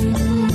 sun.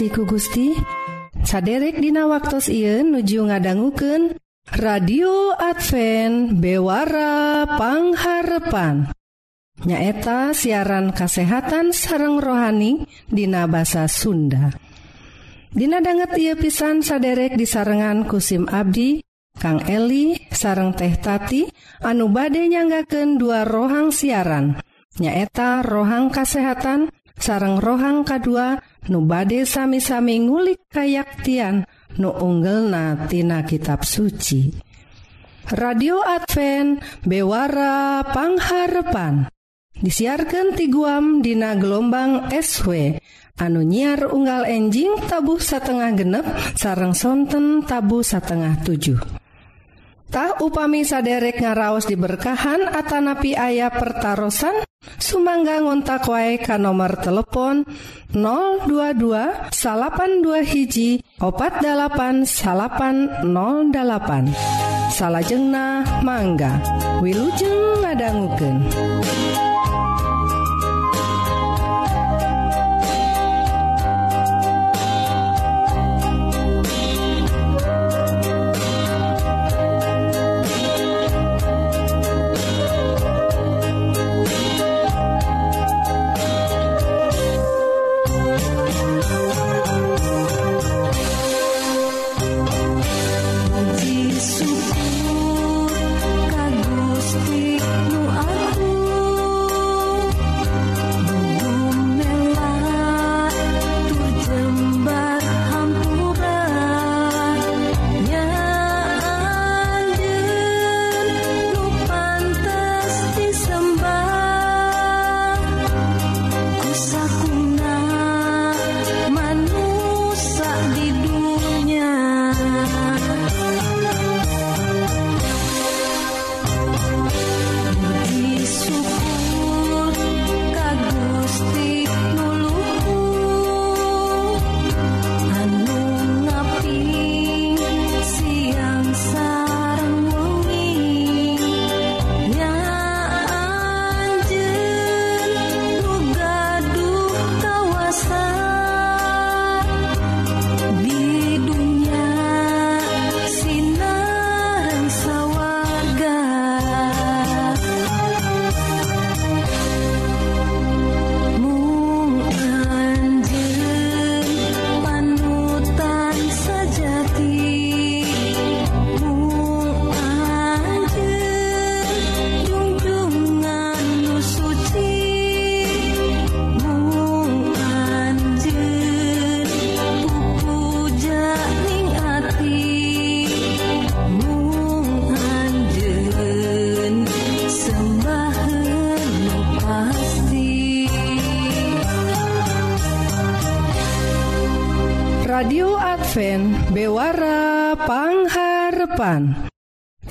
kasih ku Gusti. Saderek dina waktu Ieu nuju ngadangguken radio Advent bewarapangharepan nyaeta siaran kasehatan sareng rohani Dina bahasa Sunda. Dinadangget ia pisan saderek disarengan kusim Abdi Kang Eli sareng teh tati anu bade nyanggaken dua rohang siaran. Nyaeta rohang kasehatan sareng rohang K2 nu bade sami-sami ngulik kayaktian nu unggelnatina kitab suci. Radio Advent bewarapangharpan disiarkan ti guam dina gelombang SW anu nyiar unggal enjing tabuh satengah genep sarang sonten tabu satengah 7 Tah upami saderek ngaraos diberkahan Atanapi ayah pertaran Sumangga ngontak wae ka nomor telepon 022 salapan dua hiji opat dalapan salapan 08 salahjengna mangga Wilujeng ngadangguken.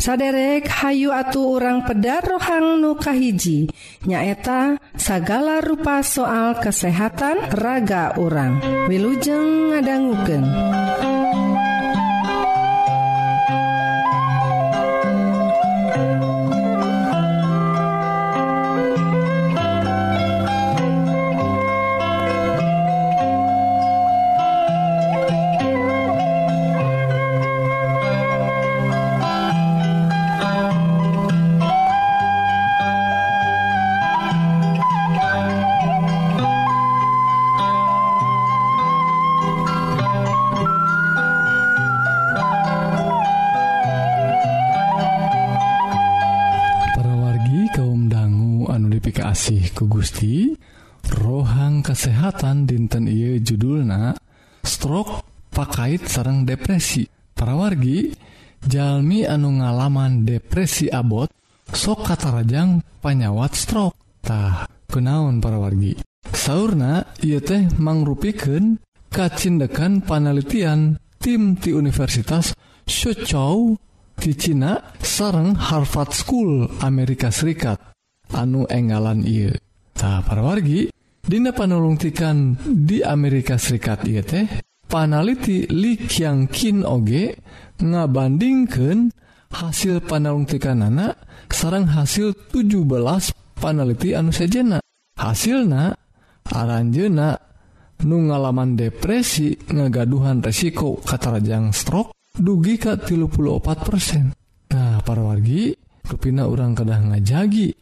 saderek Hayu atu orang pedar rohang nukahiji nyaeta sagala rupa soal kesehatan raga orang Wilujeng ngadangguken ku Gusti rohang kesehatan dinten Ieu judulna stroke pakaiit sarang depresi. Parawargi Jalmi anu ngalaman depresi abot sok katarajang panyawat stroketah kenaun parawargi. Sauna ia teh mangrupikan kacindekan panelitian tim di Universitas Suzhou di Cina sareng Harvard School Amerika Serikat. Anu enggalan ia Nah, para wargi Dina panulungtikan di Amerika Serikat ieu teh panaliti Liang Kin oge ngabandingkan hasil panalungtikan anak sarang hasil 17 paneliti anu sejena. Hasilna aranjena nu ngalaman depresi ngagaduhan resiko katarajang stroke dugi ka 34% nah para wargi kepina orang kedah ngajagi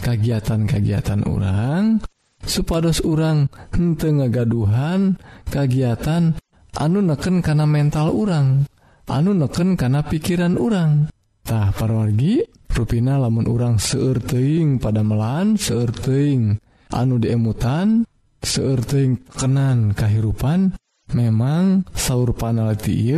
kegiatan-kagiatan orang supados orang hente ngagaduhan kegiatan anu neken karena mental orang anu neken karena pikiran orangtah parwargi ruina lamun orang seerting pada melan seerting anu diemutan seerting kenan kehidupan memang sauur panalti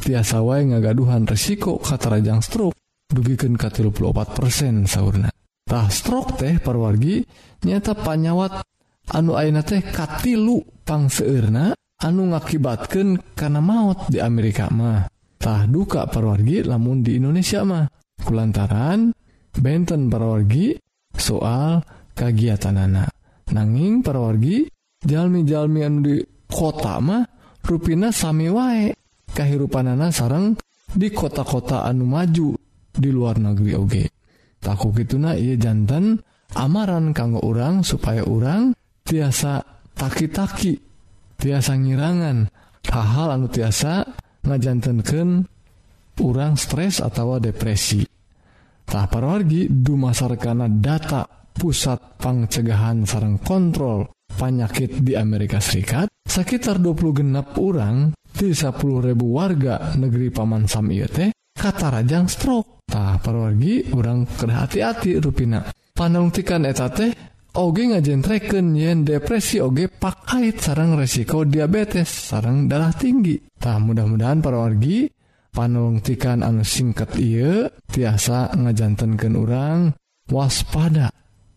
tiasa wae ngagaduhan resiko katarajang stroke. Dugiken 34% sauna Tah stroke teh parwargi nyata panyawat. Anu aina teh katilupang seerna anu ngakibatkan karena maut di Amerika mahtah duka parwargi lamun di Indonesia mah. Kulantaran benten parwargi soal kegiatan anak nanging parwargi jalmi-jalmi anu di kota mah ruina sami wae. Kehidupan anak sarang di kota-kota anu maju di luar negeri oge. okay. takku gituna ia jantan amaran kanggo orang supaya orang tiasa taki-taki tiasa ngirangan. Hal-hal anu tiasa ngajantankan orang stres atau depresi. Tak parwargi dumasarkana data pusat pangcegahan sarang kontrol penyakit di Amerika Serikat sekitar 20 genap orang 10.000 warga negeri Paman Sam teh katarajang stroktah perwargi orang kedah hati-hati ruina panungtikan eta teh Oge ngajentreken yen depresi oge pakaiit sarang resiko diabetes sarang darah tinggitah mudah-mudahan perwargi panungtikan anu singkat ia tiasa ngajantankan orang waspada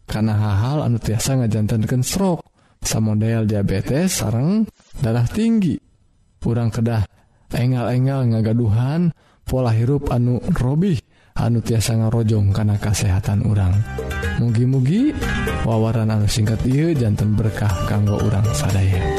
karena hal-hal anu tiasa ngajantankan stroke. Sama model diabetes sarang darah tinggi. Kurang kedah engal-engal ngagaduhan dan pola hirup anu Robih anu tiasa ngarojong karena kesehatan urang. Mugi-mugi wawaran anu singkat Iu jantan berkah kanggo urang sadaya.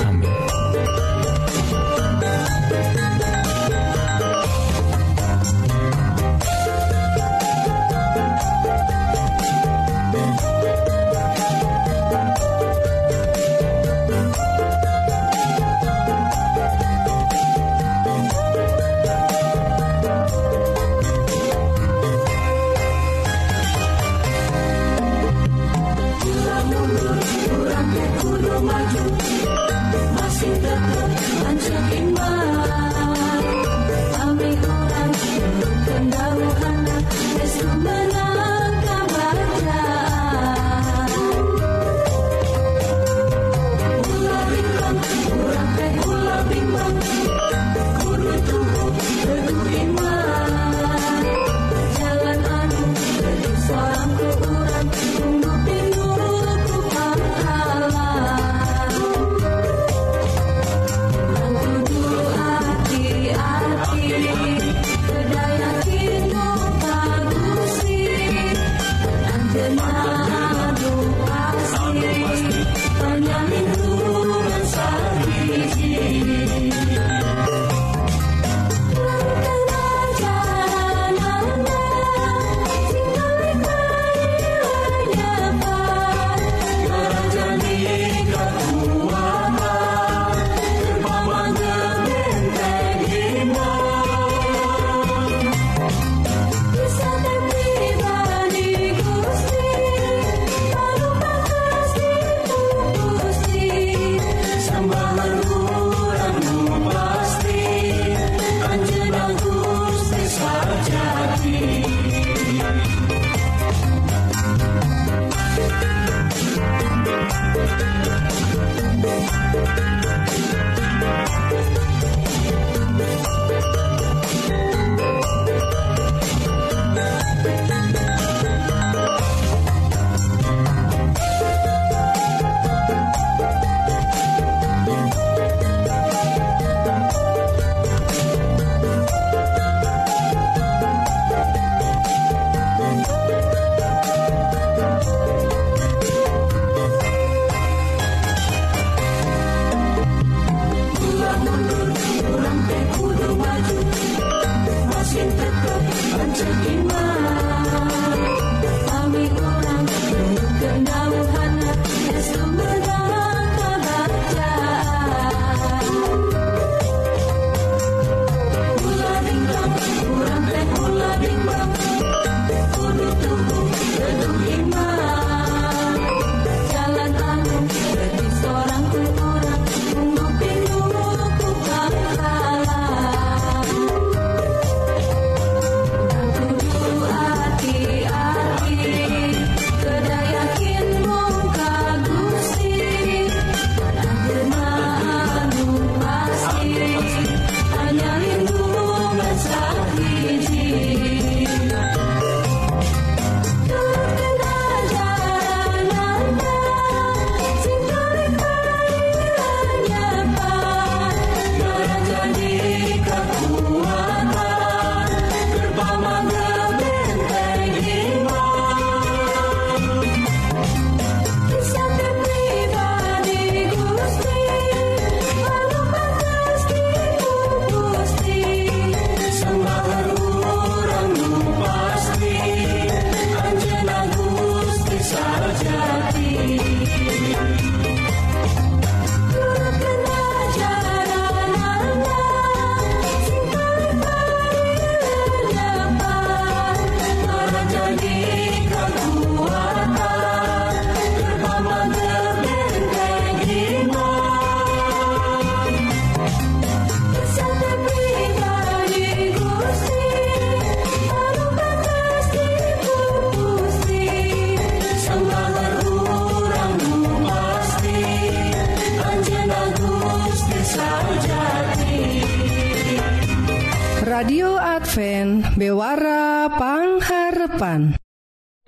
pangharepan.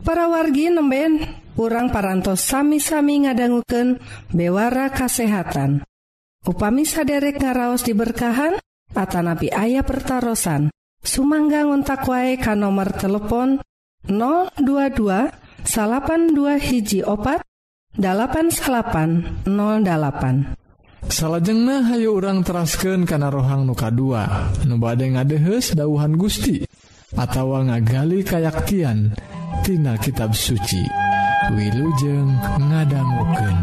Para wargi nemben urang parantos sami-sami ngadangguken bewara kasehatan. Upami saderek ngaraos diberkahan Atanabi ayah pertaran Sumangga ngontak wae ka nomor telepon 022 salapan dua hiji opat 8808 Salajengna hayu urang terasken kana rohang nuka 2 nubade ngadehes dauhan Gusti. atawa ngagali kayaktian Tina kitab suci. Wilujeng ngadangguken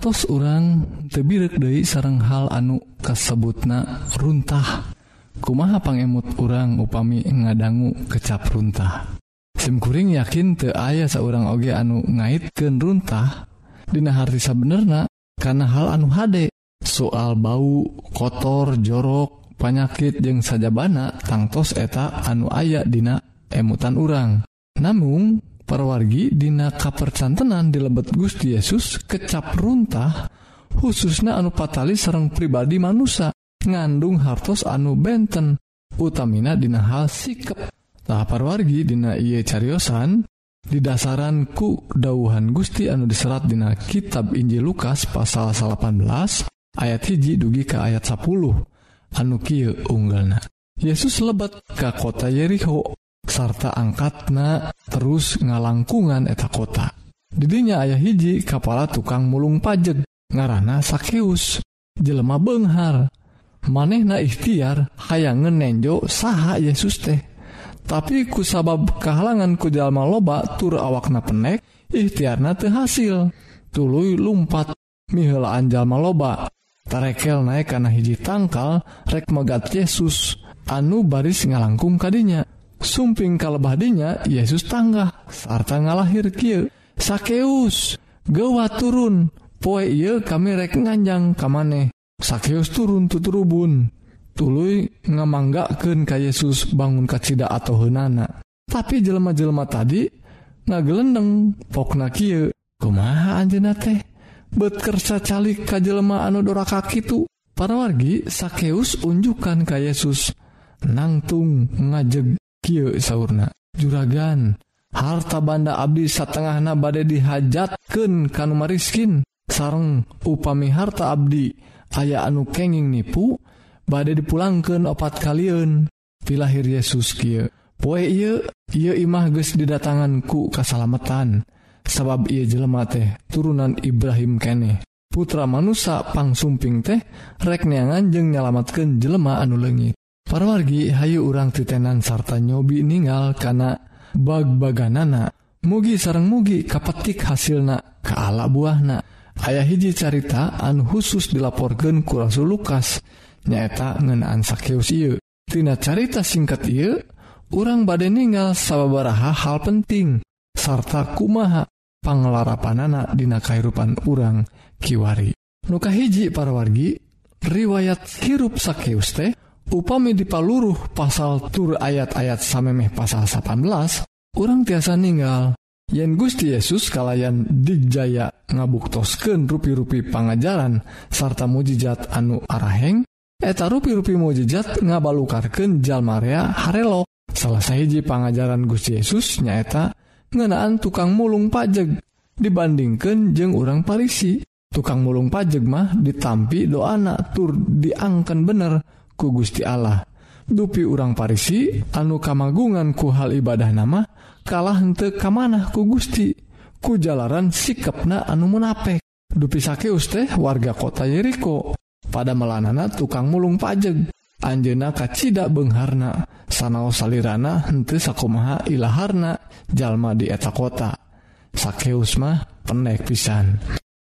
ngantos orang tebirek De sarang hal anu kasebutna runtah. Kumaha pangemut orang upami ngadanggu kecap runtah? Simkuring yakin te ayah seorang oge anu ngaitken runtah. Dina hartisa benerna karena hal anu hade. Soal bau kotor jorok panyakit jeung sajabana tangtos eta anu aya dina emutan urang. Namun perwargi Dina kapercantenan di lebet Gusti Yesus kecap runtah khususnya anu patali serrang pribadi manusia ngandung hartos anu benten utamina Dina hal sikap tahap parwargi Dina Iye caryosan didasaran ku dauhan Gusti anu diserat Dina kitab Injil Lukas pasal 18 ayat hiji dugi ke ayat 10 anu Ki unggalna. Yesus lebat ke kota Yeriko sarta angkatna terus ngalangkungan eta kota. Didinya ayah hiji kepala tukang mulung pajeg ngarana sakeus jelema Benghar. Manehna ikhtiar hayang nenjo saha Yesus teh. Tapi kusabab kehalangan kujalma loba tur awakna penek ikhtiarna teu hasil. Tuluy lumpat mihelaan jalma loba. Tarekel naik karena hiji tangkal rek megat Yesus anu baris ngalangkung kadinya sumping kalebadinya Yesus tangga sarta ngalahir Ky sakeus gewa turun poe ye kami rek nganjang kamane. Sakeus turun tuturubun tulu ngamanggaken ka Yesus bangun kacita atau henana tapi jelema-jelema tadi ngagelendeng pokna Ky kumaha anjeunna teh? Betkersa calik ka jelema anu doraka kitu para wargi sakeus unjukkan ka Yesus nangtung ngajeg. sahurna juragan harta banda Abdi satengahna badai dihajatkan kanumariskin sareng upami harta Abdi aya anu kenging nipu badai dipulangkan opat kalian pilahir Yesus Ky poe ye ia imah ge didatanganku kesalamatan sabab ia jelema teh turunan Ibrahim kene putra manusa pangsumping teh rekneangan jeng nyalamatkan jelema anu legit Parwargi hayu urang titenan sarta nyobi ningal kana bag-baganana. Mugi sarang mugi kapetik hasilna keala buahna. Ayah hiji carita an khusus dilaporkan ku Rasul Lukas nyaeta ngenaan sakeus ieu. Tina carita singkat ieu urang badai ningal sababaraha hal penting sarta kumaha pangelarapanana dina kahirupan urang kiwari. Nuka hiji parwargi riwayat hirup sakeus teh upami dipaluruh pasal tur ayat-ayat samemeh pasal 18 orang tiasa ninggal. Yen Gusti Yesus kalayan Dijaya ngabuktosken rupi-rupi pangajaran sarta mujizat anu araheng eta rupi-rupi mujizat ngabalukarken Jalmarea Harelo. Salah hiji pangajaran Gusti Yesus nyaeta ngenaan tukang mulung pajeg. Dibandingkan jeng orang Parisi tukang mulung pajeg mah ditampi doana tur diangkan bener. ku Gusti Allah. Dupi urang Parisi anu kamagungan ku hal ibadah nama kalah hente kamanah ku Gusti ku jalanan sikapna anu munapek dupi sakeus teh warga kota Yeriko pada melanana tukang mulung pajeg. Anjena kacita Bengharna sanao salirana hente sakumaha ilaharna jalma di eta kota. Sakeus mah penek pisan.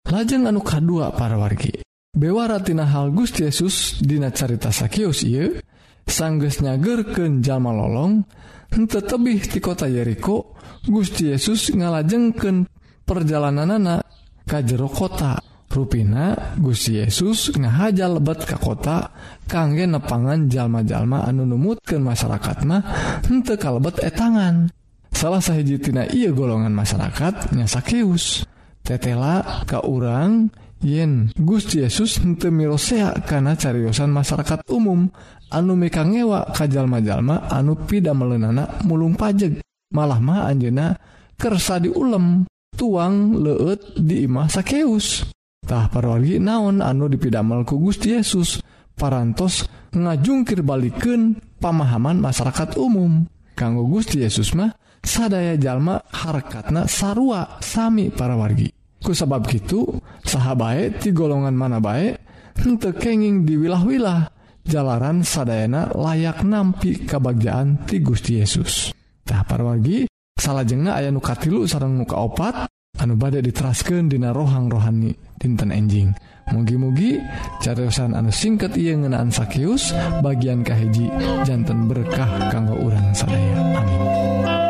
Lajeng anu kadua para wargi. bewaratina hal Gusti Yesus dina carita Sakius ieu sangges nyagerken jalma lolong tetebih di kota Yeriko Gusti Yesus ngalajengken perjalanan anak kajero kota. Ruina Gusti Yesus ngahaja lebat ke kota kangge nepangan jalma-jalma anu numutkan masyarakat mah hente kalebet etangan. Salah sahjitina ia golongan masyarakat nya Sakius. Tetela ke urang yen Gus Yesus mirosea karena cariyosan masyarakat umum anu meka ngewa kajjal-majallma anu pida melenanak mulung pajeg. Malah ma Anjena kersa di ulem tuang leut diimah sakeustah paroli naon anu dipidamel ku Gusti Yesus parantos ngajungkir balikken pamahaman masyarakat umum. Kanggo Gusti Yesus mah sadaya jalma harkatna sarua Sami para wargi ku sabab gitu saha di ti golongan mana baik untuk kenging di wilah-wilah jalanan sadayana layak nampi kebagjaan ti Gusti Yesus. Tah parwagi salah jengah aya nukatilu sarang muka opat anu badai diteraskan dina rohang rohani dinten enjing. Mugi-mugi cariusan anu singkat ia ngenaan sakius bagian kahiji jantan berkah kanggo urang sadaya. Amin.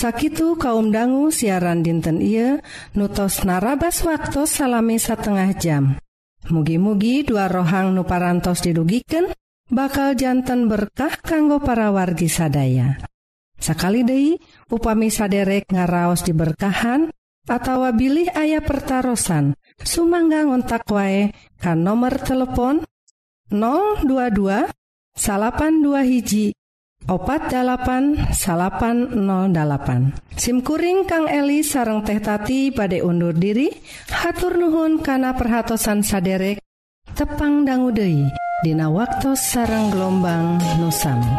sakitu kaum dangu siaran dinten Ieu nutos narabas waktu salami setengah jam. Mugi-mugi dua rohang nuparantos didugiken bakal jantan berkah kanggo para wargi sadaya. Sakali Dei upami saderek ngaraos diberkahan atawa bilih ayah pertaran Sumangga ngontak wae kan nomor telepon 022 salapan dua hiji opat808 SIMkuring Kang Eli sareng tehtati pada undur diri hatur Nuhun kana perhatsan saderek tepang danggudehi Dina waktu sarang gelombang nusami.